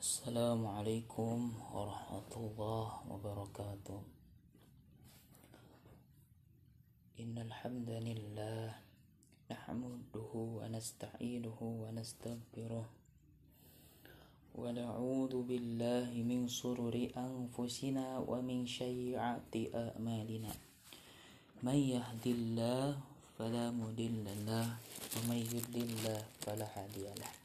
السلام عليكم ورحمة الله وبركاته. إن الحمد لله نحمده ونستعينه ونستغفره ونعوذ بالله من شرور أنفسنا ومن سيئات أعمالنا من يهد الله فلا مضل له ومن يضلل فلا هادي له.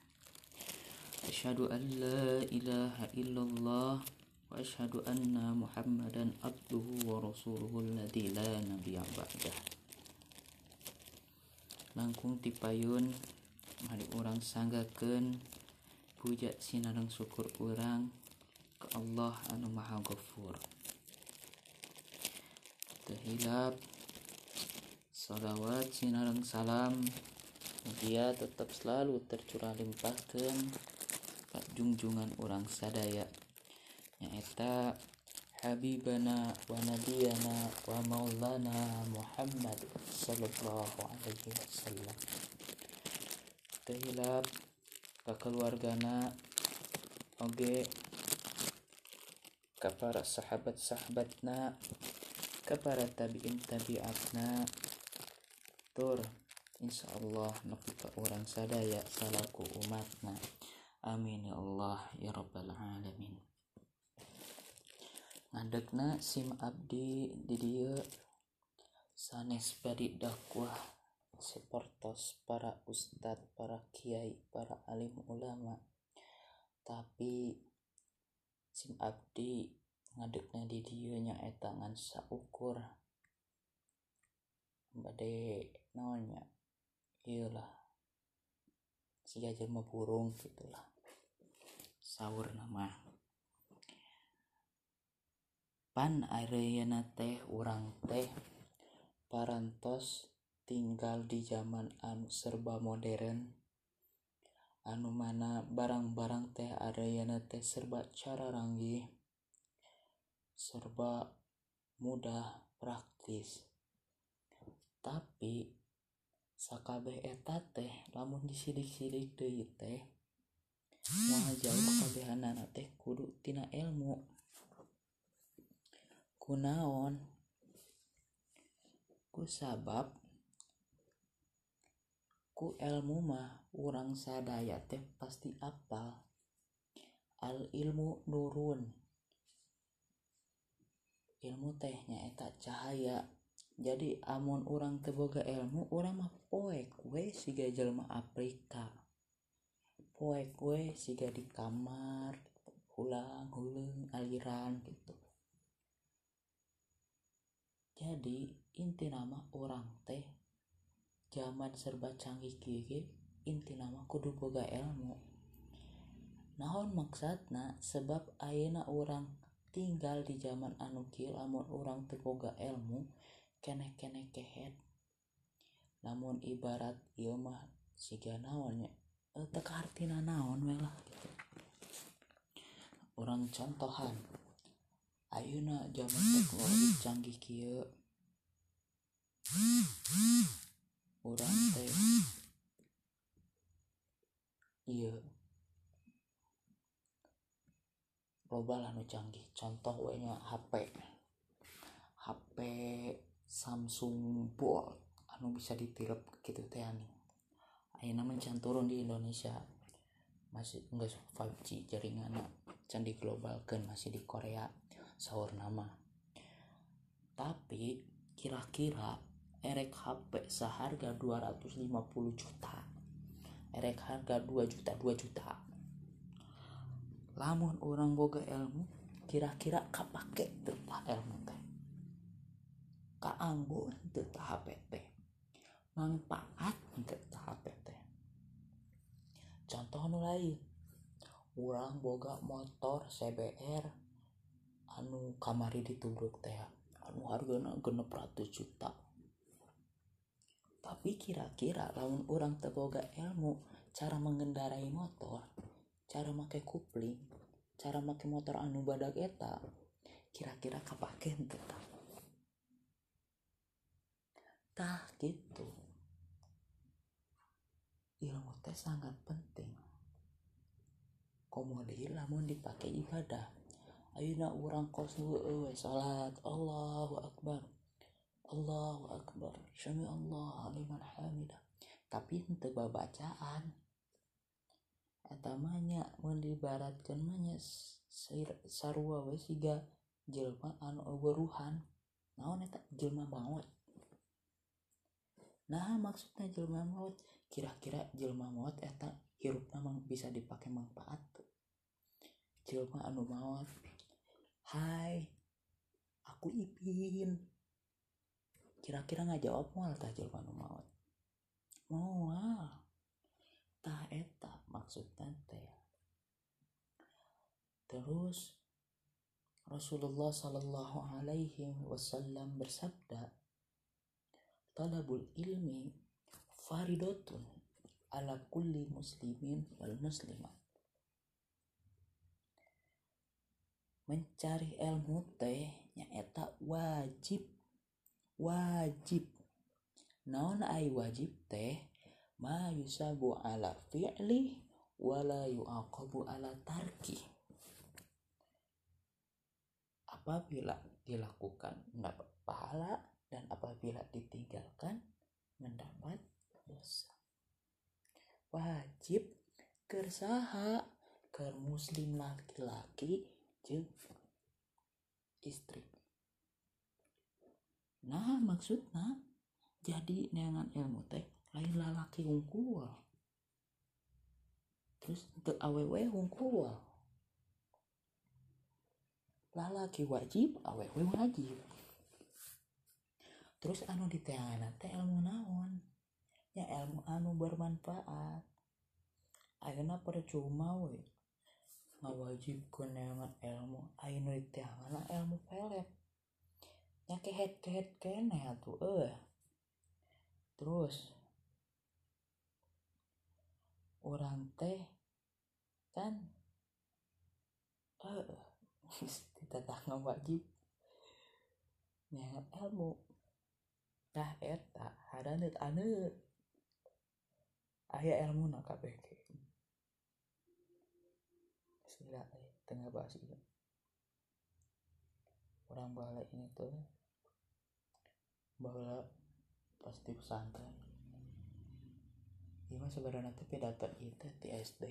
أشهد أن لا إله إلا الله وأشهد أن محمدا عبده ورسوله الذي لا نبي بعده langkung tipayun mari orang sanggakeun puja sinareng syukur orang ke Allah anu maha ghafur terhilap salawat sinareng salam dia tetap selalu tercurah limpahkan junjungan orang sadaya nyaeta Habibana wa Nabiyana wa Maulana Muhammad sallallahu alaihi wasallam. Tehilap keluargana oge ka para sahabat-sahabatna ka para tabiin tabiatna tur insyaallah nepi ka urang sadaya salaku umatna amin ya Allah ya rabbal alamin. Ngadegna sim abdi di dieu sanes badi dakwah sepertos para ustad para kiai para alim ulama. Tapi sim abdi ngadegna di dieu nyaeta ngan saukur. Bade naonnya iyalah siga jelema burung gitulah sahur nama. Pan areana teh urang teh. Parantos tinggal di zaman anu serba modern. Anu mana barang-barang teh areana teh serba cara ranggih serba mudah praktis. Tapi sakabeh eta teh lamun disidik-sidik deui teh moal jauh kabehanana teh kudu tina ilmu. Kunaon? Ku sabab ku ilmu mah urang sadaya teh pasti apal. Al ilmu nurun. Ilmu teh nyaeta cahaya. Jadi amun orang teboga ilmu orang mah poek we siga jelma Afrika poek we siga di kamar hulang huleng aliran gitu. Jadi inti nama orang teh zaman serba canggih kieu inti nama kudu boga ilmu. Naon maksudna? Sebab ayeuna orang tinggal di zaman anu kieu lamun orang teu boga ilmu kene-kene kehet. Namun ibarat ieu mah siga naonnya teu artina naon we lah gitu. orang contohan. Ayeuna zaman teknologi canggih kieu. Orang teh iya. Loba anu canggih. Contoh we nya HP HP Samsung Bold anu bisa ditilep gitu teh anu ayeuna mencan turun di Indonesia. Masih enggak 5G jaringan can di globalkan masih di Korea sahur nama. Tapi kira-kira erek HP seharga 250 juta. Erek harga 2 juta 2 juta. Lamun orang boga ilmu kira-kira kapake tetah ilmu teh? Kaanggo tetah HP teh? Manfaat tetah HP contoh nu lain. Orang boga motor CBR anu kamari dituduk teh anu hargana genep ratus juta. Tapi kira-kira lamun orang teboga ilmu cara mengendarai motor cara make kupling cara make motor anu badak eta kira-kira henteu tah gitu ilmu teh sangat penting. Komodi lamun dipakai ibadah. Ayeuna urang kos eueuh salat. Allahu akbar. Allahu akbar. Syami Allah liman hamidah. Tapi henteu babacaan. Eta mah nya mun dibaratkeun sarua we jelma anu eueuruhan naon eta? Jelma maut. Nah maksudnya jelma maut kira-kira jelma maut eta hirup memang bisa dipakai manfaat? Jelma anu maut hai aku ipin. Kira-kira nggak jawab mual tah jelma anu maut? Mual. Tah eta maksudnya teh. Terus Rasulullah Shallallahu Alaihi Wasallam bersabda talabul ilmi faridotun ala kulli muslimin wal muslimat. Mencari ilmu teh nyaeta wajib. Wajib. Naon ai wajib teh? Ma yusabu ala fi'li wala yu'aqabu ala tarki. Apabila dilakukan mendapat pahala dan apabila ditinggalkan mendapat dosa. Wajib kersaha ke muslim laki-laki jeung istri. Nah maksudnya jadi neangan ilmu teh lain lalaki hungkul. Terus untuk awewe hungkul. Lalaki wajib awewe wajib. Terus anu di tengah teh ilmu naon ya ilmu anu bermanfaat. Ayeuna percuma we ngawajibkeun neangan ilmu. Ayeuna di tengah ilmu pelet nya kehet kehet kene atuh eh terus orang teh kan eh tidak wajib nyangat ilmu. Tah eta hadaneut aneut aya ilmu na kabeh sila eh tengah bahas itu orang bala ini tuh bala pasti pesantren. Ini sebenarnya tapi pidato itu di SD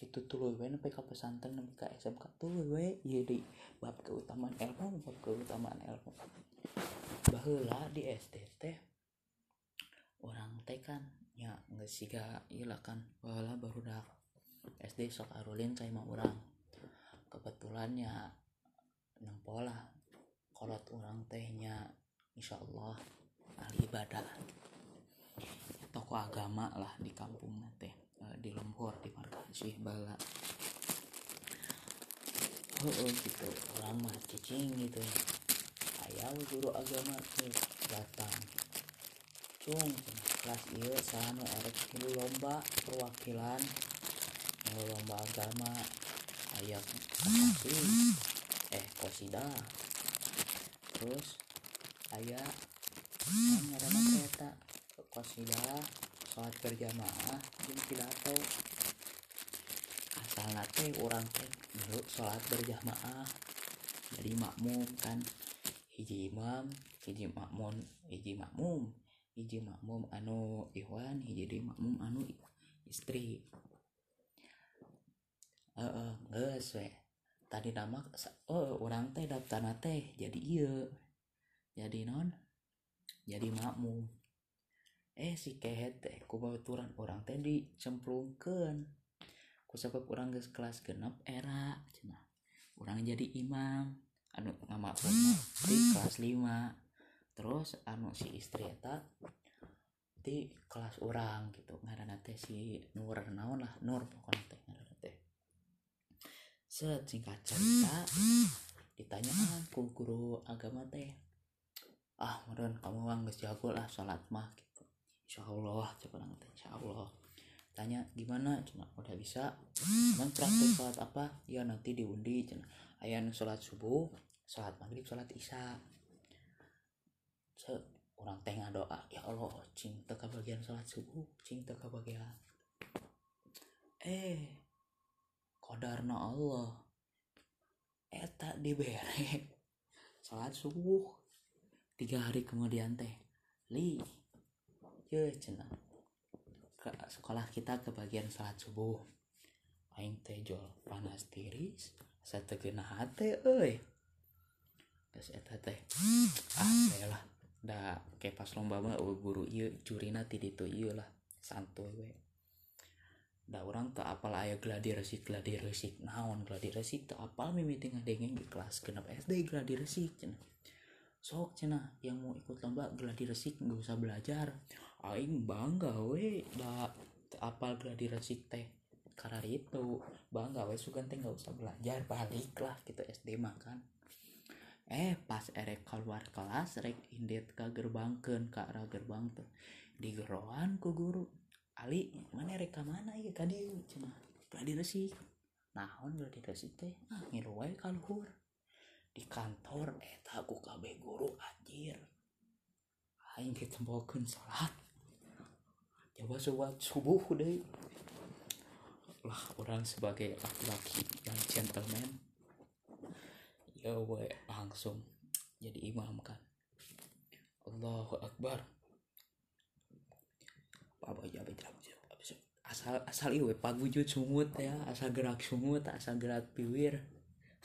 itu tuh we nepi ka pesantren nepi ka SMK tuh we ieu di bab keutamaan ilmu bab keutamaan ilmu. Baheula di SD teh orang teh kan nya geus siga ieu kan. Baheula barudak SD sok arulin cai mah urang. Kebetulannya nang pola kolot orang tehnya insya Allah ahli ibadah. Toko agama lah di kampung teh di lembur di markasi bala. Oh, oh gitu. Orang mah cicing gitu ayah guru agama tuh datang. Cung kelas iya sama erek dulu lomba perwakilan mau lomba agama ayah kasih eh kosida terus ayah ngarana kereta kosida sholat berjamaah jeung pidato. Asal nate orang teh dulu sholat berjamaah. Jadi makmum kan hiji imam hiji makmum hiji makmum hiji makmum anu ikhwan hiji di makmum anu istri. Eh uh, geus we. Tadi nama oh orang teh daftar teh jadi iya jadi non jadi makmum. Eh si kehet teh kubaturan orang teh dicemplungkan ku sebab orang geus kelas genap era orang jadi imam anu nama di kelas 5 terus anu si istri eta di kelas orang gitu. Ngaranna teh si Nur naon lah Nur pokoknya teh ngaranna teh. Set singkat cerita ditanyakan ku guru agama teh ah meren kamu bang geus jago lah salat mah gitu. Insya Allah coba nang insya Allah tanya gimana? Cina udah bisa. Emang praktek sholat apa? Ya nanti diundi cina. Ayah sholat subuh sholat maghrib sholat isya se orang teh doa ya Allah cing teka bagian sholat subuh cing teka bagian eh kadarna Allah eta dibere salat subuh. Tiga hari kemudian teh li ya cina ke sekolah kita ke bagian salat subuh. Aing teh jual panas tiris saya tegena hati euy. Terus eta teh ah teh lah da kayak pas lomba mah eueuh guru ieu curina ti ditu ieu lah santuy we. Da orang tak apal aya gladi resik gladi resik naon gladi resik tak apal mimiti ngadengeng di kelas kenapa SD gladi resik cenah. Sok cenah yang mau ikut lomba gladi resik nggak usah belajar. Aing bangga we da apal gladi resik teh karena itu bangga we sugan teh nggak usah belajar balik lah gitu SD makan eh pas erek keluar kelas rek indet ke gerbangkeun ke arah gerbang tuh. Di geroan ku guru Ali mana reka mana ya kadi cina gladi resik. Naon gladi resik teh? Ah ngilu wae kaluhur di kantor eta ku kabeh guru anjir. Aing ditembokeun salat. Coba sholat subuh deh. Lah orang sebagai laki-laki yang gentleman ya we langsung jadi imam kan. Allahu Akbar. Apa asal asal iwe pagujud sungut ya. Asal gerak sungut asal gerak piwir.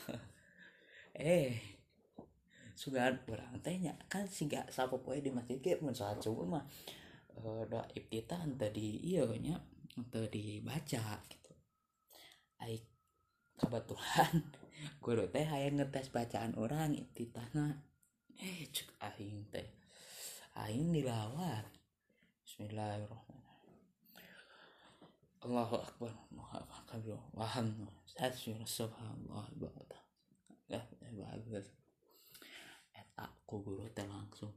Eh sugan orang tanya kan sih gak sapa poe di masjid kayak mun salat subuh mah uh, doa iftitah tadi iya nya tadi dibaca gitu. Aik kebetulan guru teh hayang ngetes bacaan orang iftitahna eh cek aing teh. Aing dilawat Bismillahirrahmanirrahim. Allahu Akbar. Allahu Akbar. Wahan Subhanallah. Ya, bagus eta ku guru teh langsung.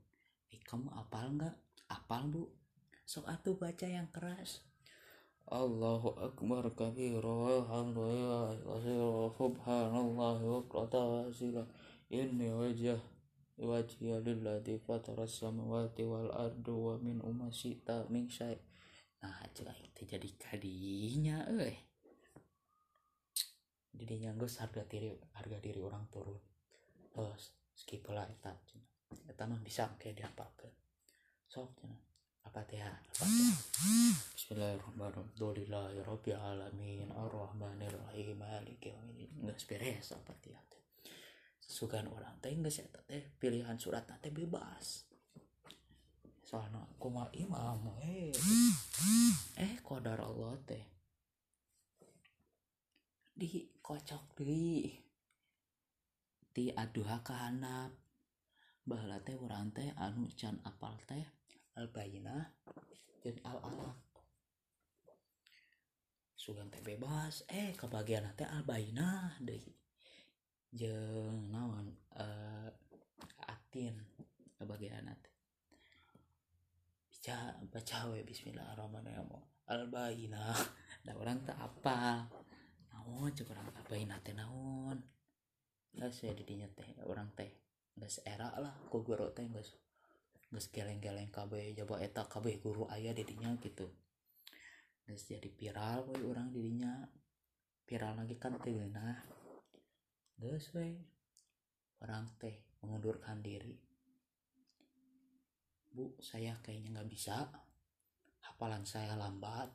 Eh kamu apal nggak? Apal bu? Sok atuh baca yang keras Allahu akbar kabira alhamdulillah subhanallah wa qadasila inni wajah wajhiya lilladzi fatara samawati wal ardu wa min umasita min syai nah cek itu jadi kadinya euy jadi nyanggus harga diri harga diri orang turun terus skip lah eta eta bisa kayak diapalkeun sok cenah apa teh Bismillahirrahmanirrahim. Arrahmanirrahim maliki yaumiddin. Geus beres apa teh sugan orang. Teh geus eta teh. Pilihan surat teh bebas. Soalnya kumaha imam eh. Eh qadar Allah teh. Dikocok di. Di aduha ke handap bahala teh urang teh anu can apal teh al bayinah jeung al alaq sugan teh bebas. Eh kebagian teh al bayinah deui jeung naon uh, atin kebagian teh. Baca baca we bismillahirrahmanirrahim. Al bayinah da orang teh apa? Naon cek orang apain teh naon? Saya didinya teh orang teh nggak seera lah ku guru teh nggak nggak geleng-geleng kabeh coba eta kabeh guru ayah didinya gitu. Nggak jadi viral we orang didinya. Viral lagi kan teh nah. We orang teh mengundurkan diri. Bu saya kayaknya nggak bisa. Hafalan saya lambat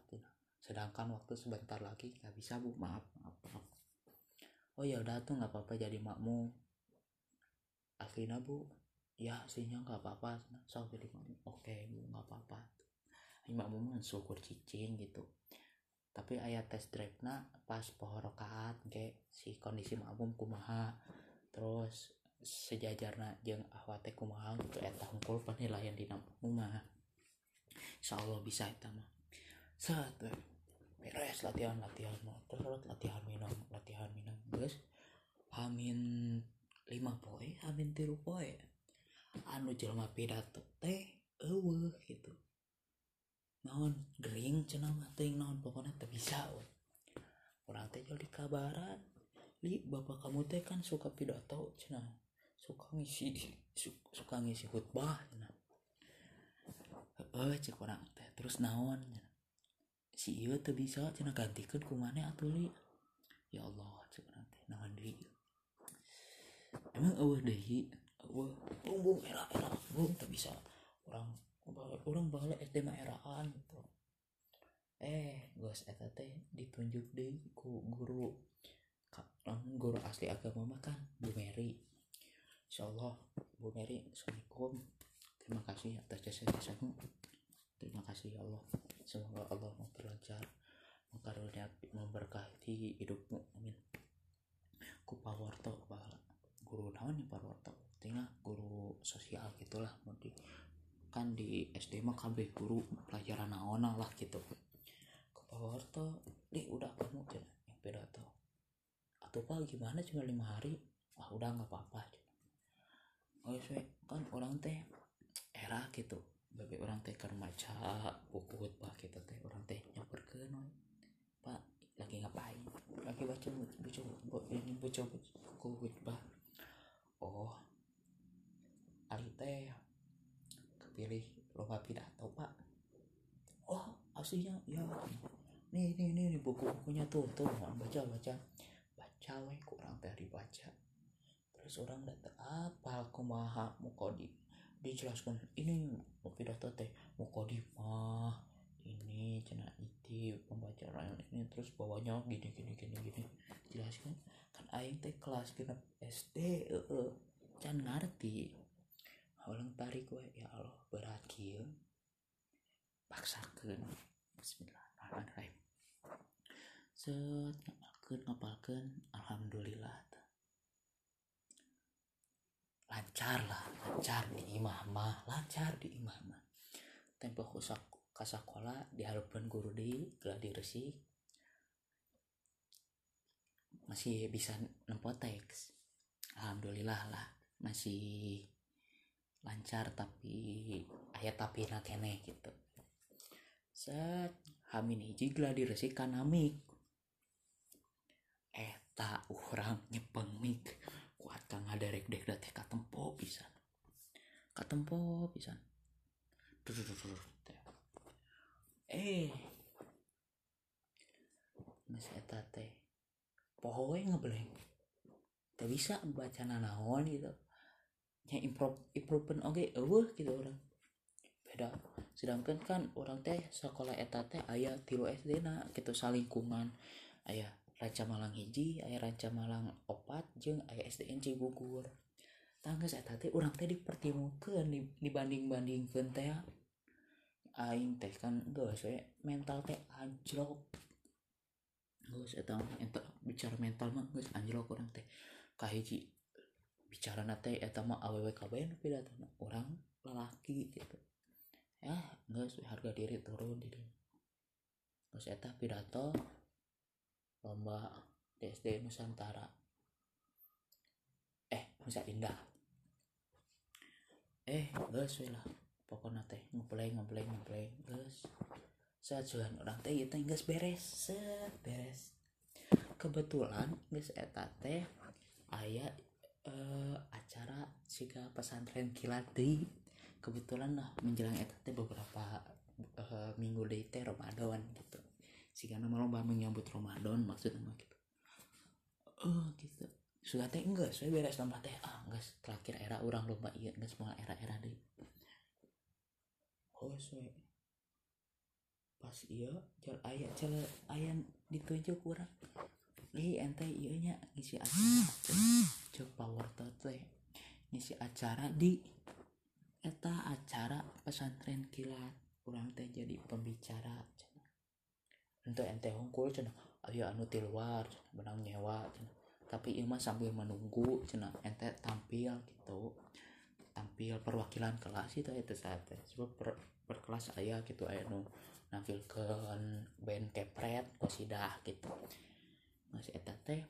sedangkan waktu sebentar lagi nggak bisa bu. Maaf maaf maaf. Oh ya udah tuh nggak apa-apa jadi makmu akhirnya bu ya sihnya nggak apa-apa jadi makmu oke bu nggak apa-apa. Makmu mensyukur cicing gitu. Tapi ayat tes drive na pas pohon rokaat kayak si kondisi makmum kumaha. Terus sejajarna jeng ahwate kumaha gitu. Eta hungkul penilaian di mah insya Allah bisa itu mah. Satu beres latihan latihan terus latihan minum latihan minum. Guys amin lima poe amin tiru poe anu jelma pidato teh eueuh gitu. Naon gering cenah mah teuing naon pokoknya teu bisa we urang teh jadi kabaran li bapak kamu teh kan suka pidato cenah suka ngisi suka ngisi khutbah cenah. Eh cek orang teh terus naon cenah. Si iya tuh bisa cina gantikan ku mana atuh li. Ya Allah sekarang teh naon deui emang eueuh deui eueuh bung bung era era bung tak bisa orang orang bala SD mah eraan gitu. Eh guys eta ditunjuk deh ku guru guru asli agama mah kan Bu Mary. Insyaallah Bu Mary assalamualaikum. Terima kasih atas jasa jasamu terima kasih ya Allah. Semoga Allah memperlancar mengkarunia memberkati hidupmu. Amin. Ku pawarto guru naon nih pawarto tinggal guru sosial gitulah kan di SD mah kabeh guru pelajaran naon lah gitu Pawarto deh udah kamu aja yang pidato atau pak gimana cuma lima hari ah udah nggak apa-apa oh iya kan orang teh era gitu bagi orang teh kan maca buku pak gitu teh orang teh nyamper ke non pak lagi ngapain lagi baca baca ini baca buku pak oh teh kepilih lomba pidato pak. Oh aslinya ya nih nih nih, nih buku-bukunya tuh tuh baca baca. Baca weh kurang teh dibaca. Terus orang datang apa kumaha muka di dijelaskan ini pidato teh muka di mah ini cina itu pembacaan ini terus bawahnya gini gini gini gini. Jelaskan kan aing teh kelas genap SD eh uh, can ngerti orang tarik gue ya Allah berat kieu. Paksakeun. Bismillahirrahmanirrahim set ngapalkan ngapalkan alhamdulillah lancar lah lancar di imah mah lancar di imah mah. Tempo kusak kasakola diharapkan guru di gladi resik masih bisa nempo teks alhamdulillah lah masih lancar tapi ayat tapi nakene gitu. Set hamin hiji gladi resik kanamik tak orang nyepeng mik. Kuat kang ada rek dek teh katempo pisan. Katempo pisan. Eh. Mas eta teh. Pohoe ngebleng tak bisa baca naon gitu nya improv improvean oke eueuh gitu orang. Beda. Sedangkan kan orang teh sekolah eta teh ayah tilu SD na gitu salingkungan ayah Ranca Malang hiji aya Ranca Malang opat jeng aya SDN Cibubur tangga saya tadi orang teh dipertimbangkan dibanding bandingkan teh. Aing teh kan gak saya mental teh anjlok. Tahu ente bicara mental mah gak anjlok orang teh. Kahiji bicara nate eta mah aww kabeh pidato orang lelaki gitu. Ya nggak harga diri turun di terus eta pidato lomba DSD Nusantara. Eh Nusa Indah. Eh guys lah. Pokoknya teh ngeplay ngeplay ngeplay guys saat jalan orang teh itu guys beres set beres. Kebetulan guys eta teh ayah siga pesantren kilat di kebetulan lah menjelang eta teh beberapa uh, minggu deh teh Ramadan gitu. Sehingga nama lomba menyambut Ramadan maksudnya gitu. Oh gitu. Sudah teh enggak saya beres lomba teh. Ah enggak terakhir era orang lomba iya enggak semua era-era deh oh saya. Pas iya jal ayah jal ayah ditunjuk kurang ih ente iya nya ngisi acara. Cek power teh ngisi acara di eta acara pesantren kilat. Kurang teh jadi pembicara untuk ente hongkul cina ayo anu di luar benang nyewa cina tapi ima sambil menunggu cina ente tampil gitu. Tampil perwakilan kelas itu itu saat sebab per, per kelas ayah gitu ayah nu nampilkan band kepret kosidah gitu. Masih eta teh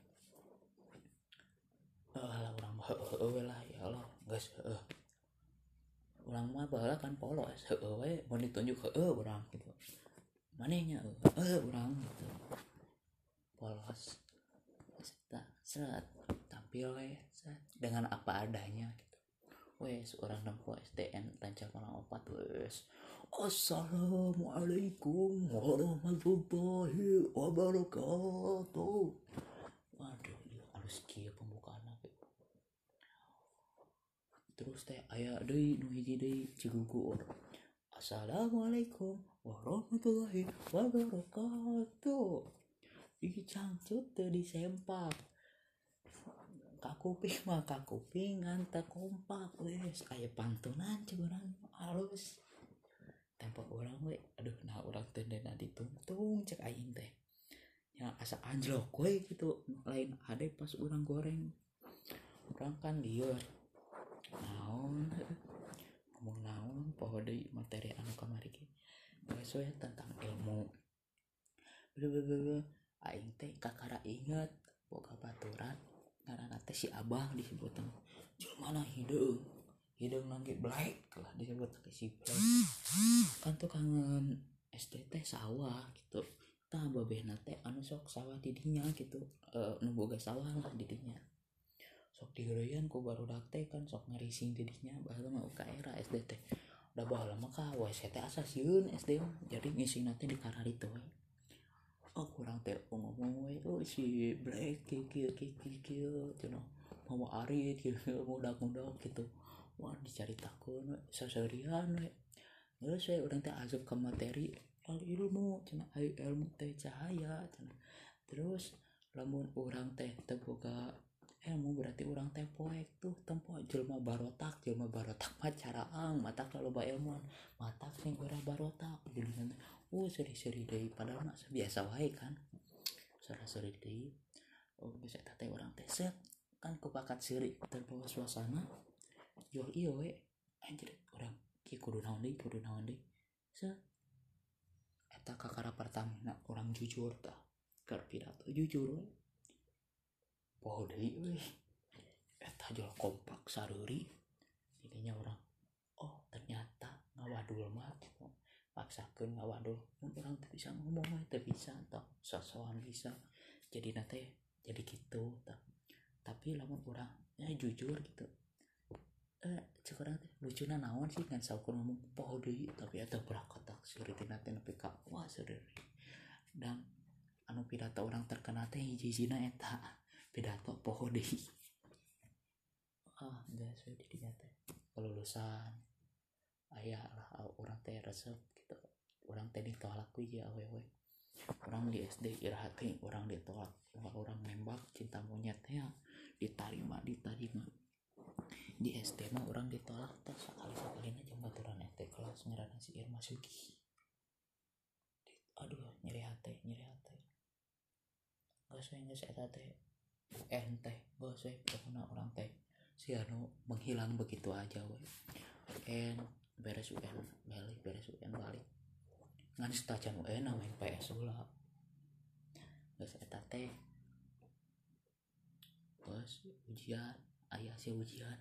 lah orang heeh lah ya Allah. Guys heeh orang mah bahala kan polos heeh mau ditunjuk heeh orang gitu. Manehnya eh orang gitu. Polos. Set set. Tampil we dengan apa adanya gitu. Wes orang nempo SDN rancang malang opat wes Assalamualaikum warahmatullahi wabarakatuh. Halus kia pembukaan gitu terus teh ayah deui nu hiji deui cigugur Assalamualaikum warahmatullahi wabarakatuh. Ih cangcut teu disempak. Kakuping mah kakuping nganta kompak wes. Aya pantunan cek urang halus tempat orang we aduh nah orang tendena ditungtung cek aing teh. Ya asa anjlok we gitu lain ada pas orang goreng. Orang kan liur naon? Ngomong naon poho deui materi anu kamari ge. Sesuai tentang ilmu. Bener aing teh kakara inget boga baturan karena teh si abah disebut mana hidung hidung nangge black lah disebut si black. Kan tuh kangen teh sawah gitu. Tah babeh nate anu sok sawah didinya gitu. E, nu boga sawah lah didinya sok digereyan ku baru teh kan sok ngarising didinya bahala mah ka era SD teh. Udah bahala mah ka WC teh asa sieun SD jadi ngisi nate di karar itu we. Oh kurang teh ngomong we. Oh si black kieu kieu kieu cenah mau ari kieu mudak-mudak gitu. Wah dicaritakeun we. Saserian we. Geus we urang teh asup ka materi. Al ilmu ayo ilmu teh cahaya cenah. Terus lamun urang teh teu boga ilmu berarti urang teh poek tuh tempo jelma barotak jelma barotak mah caraang mata kalau ba ilmuan mata sing ora barotak jadi oh seri-seri deui padahal mah biasa wae kan. Seri-seri deui oh bisa teh orang teh set kan kepakat seri terbawa suasana. Yo iyo we. Anjir orang ki kudu naon deui kudu naon deui. Set. Eta kakara pertama orang jujur tah keur pidato jujur we poho deui we eta jual kompak saruri. Jadinya orang oh ternyata ngawadul mah paksakan ngawadul. Mun orang tuh bisa ngomong mah teu bisa toh sosokan bisa. Jadi nate jadi gitu toh tapi lamun orang ya jujur gitu. Eh sekarang lucuna naon sih? Kan saukur ngomong poho deui tapi eta berakatak seureut nate nepi ka wah seureut dan anu pidato orang terkenal teh hiji-hijina eta pidato poho deui ah gas we di dinya teh kelulusan. Aya lah orang teh resep gitu. Orang teh ditolak we ya awewe orang di SD irahati orang ditolak. Orang nembak cinta monyet ya. Diterima di SD mah orang ditolak tak sekali sekali aja baturan SD kelas ngerana si Irma Sugi aduh nyeri hati nyeri hati. Gak saya nggak saya Teh gak saya pernah orang teh. Si anu menghilang begitu aja we UN beres UN balik beres UN balik. Ngan stajan UN main PS ulah geus eta teh bos ujian ayah si ujian.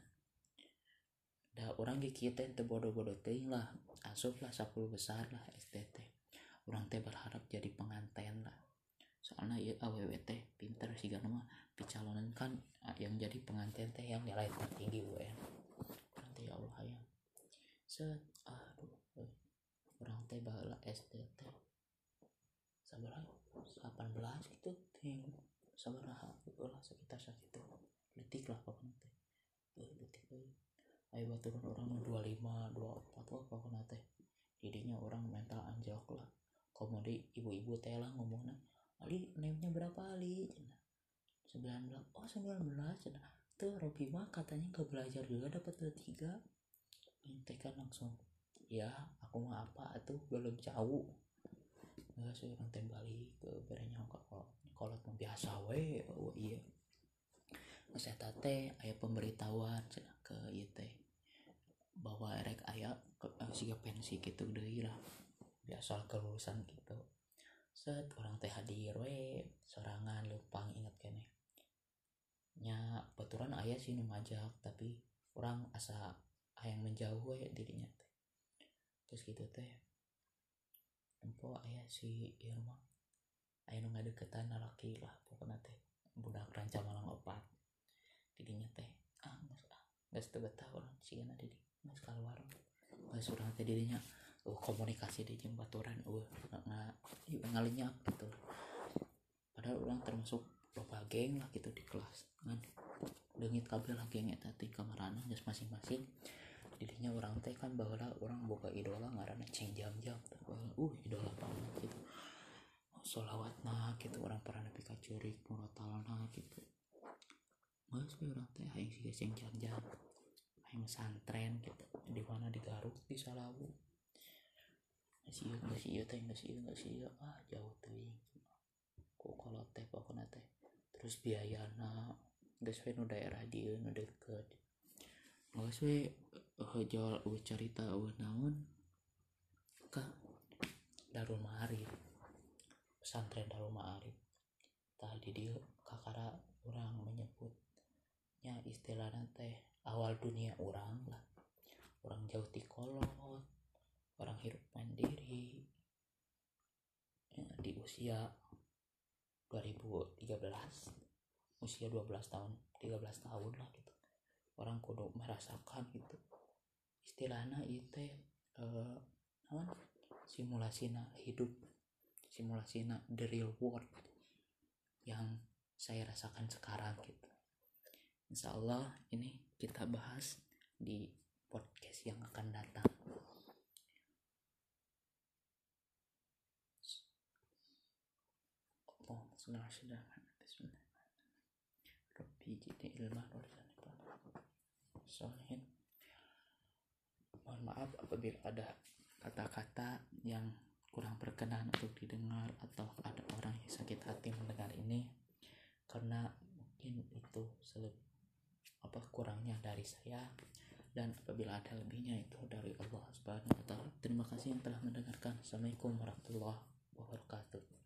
Dah orang ge teu bodoh-bodoh lah. Asup lah 10 besar lah STT orang teh berharap jadi pengantin lah soalnya ya aww teh pinter sih gak mah dicalonan kan yang jadi pengantin teh yang nilai tertinggi UN nanti ya Allah ya. Set aduh orang teh bahala STT sabar 18 gitu ting sabar lah sekitar segitu. Detik lah pokoknya teh. Detik ayo baturan orang 25 24 wah pokoknya teh. Jadinya orang mental anjlok lah. Komodi ibu-ibu teh lah ngomongnya Ali name-nya berapa Ali? Cina. 19 oh 19 cina. Tuh Robi mah katanya gak belajar juga dapat tiga. Teh kan langsung ya aku mah apa tuh belum jauh. Nggak sih orang teh balik ke berenya kalau kalau biasa we oh iya. Saya teh ayah pemberitahuan cina ke teh. Bahwa rek ayah ke siga pensi gitu deh lah. Biasa kelulusan gitu set orang teh hadir we. Sorangan lupang inget kene. Nya baturan ayah sih nu ngajak tapi orang asa ayang menjauh we dirinya teh. Terus gitu teh. Empo ayah si Irma ayah nu ngadeketan laki lah pokoknya teh. Budak ranca malang opat. Didinya teh ah nggak ah. Nggak teu betah orang sih na didi. Nggak keluar. Nggak surang teh dirinya uh, komunikasi di jembaturan uh nggak ngalinya gitu. Padahal orang termasuk loba geng lah gitu di kelas kan. Dengit kabel lah geng eta teh kamarana masing-masing. Dirinya orang teh kan bahwa orang boga idola ngaranna ceng jam jam. Uh idola banget gitu. Solawat nah gitu orang pernah nepi ka curik murotalna gitu. Mas orang teh hayang sih ceng jam jam. Hayang santren gitu di mana di Garut di Salawu masih iya masih iya teh masih iya masih iya ah jauh tuh kok kalau teh pokoknya teh. Terus biayana geus we nu daerah dieu nu deket. Geus we heuh uh, cerita uh, naon? Ka Darul Ma'arif. Pesantren Darul Ma'arif. Tadi dia kakara orang menyebutnya istilahnya teh awal dunia orang lah. Orang jauh di kolot orang hidup mandiri. Ya, di usia 2013 usia 12 tahun 13 tahun lah gitu. Orang kudu merasakan gitu. Istilahnya itu eh, simulasi hidup simulasi the real world yang saya rasakan sekarang gitu. Insya Allah ini kita bahas di podcast yang akan datang Oh, sudah sudah Rabbi jidi ilmah Soalnya mohon maaf apabila ada kata-kata yang kurang berkenan untuk didengar atau ada orang yang sakit hati mendengar ini karena mungkin itu seleb apa kurangnya dari saya dan apabila ada lebihnya itu dari Allah Subhanahu wa taala. Terima kasih yang telah mendengarkan. Assalamualaikum warahmatullahi wabarakatuh.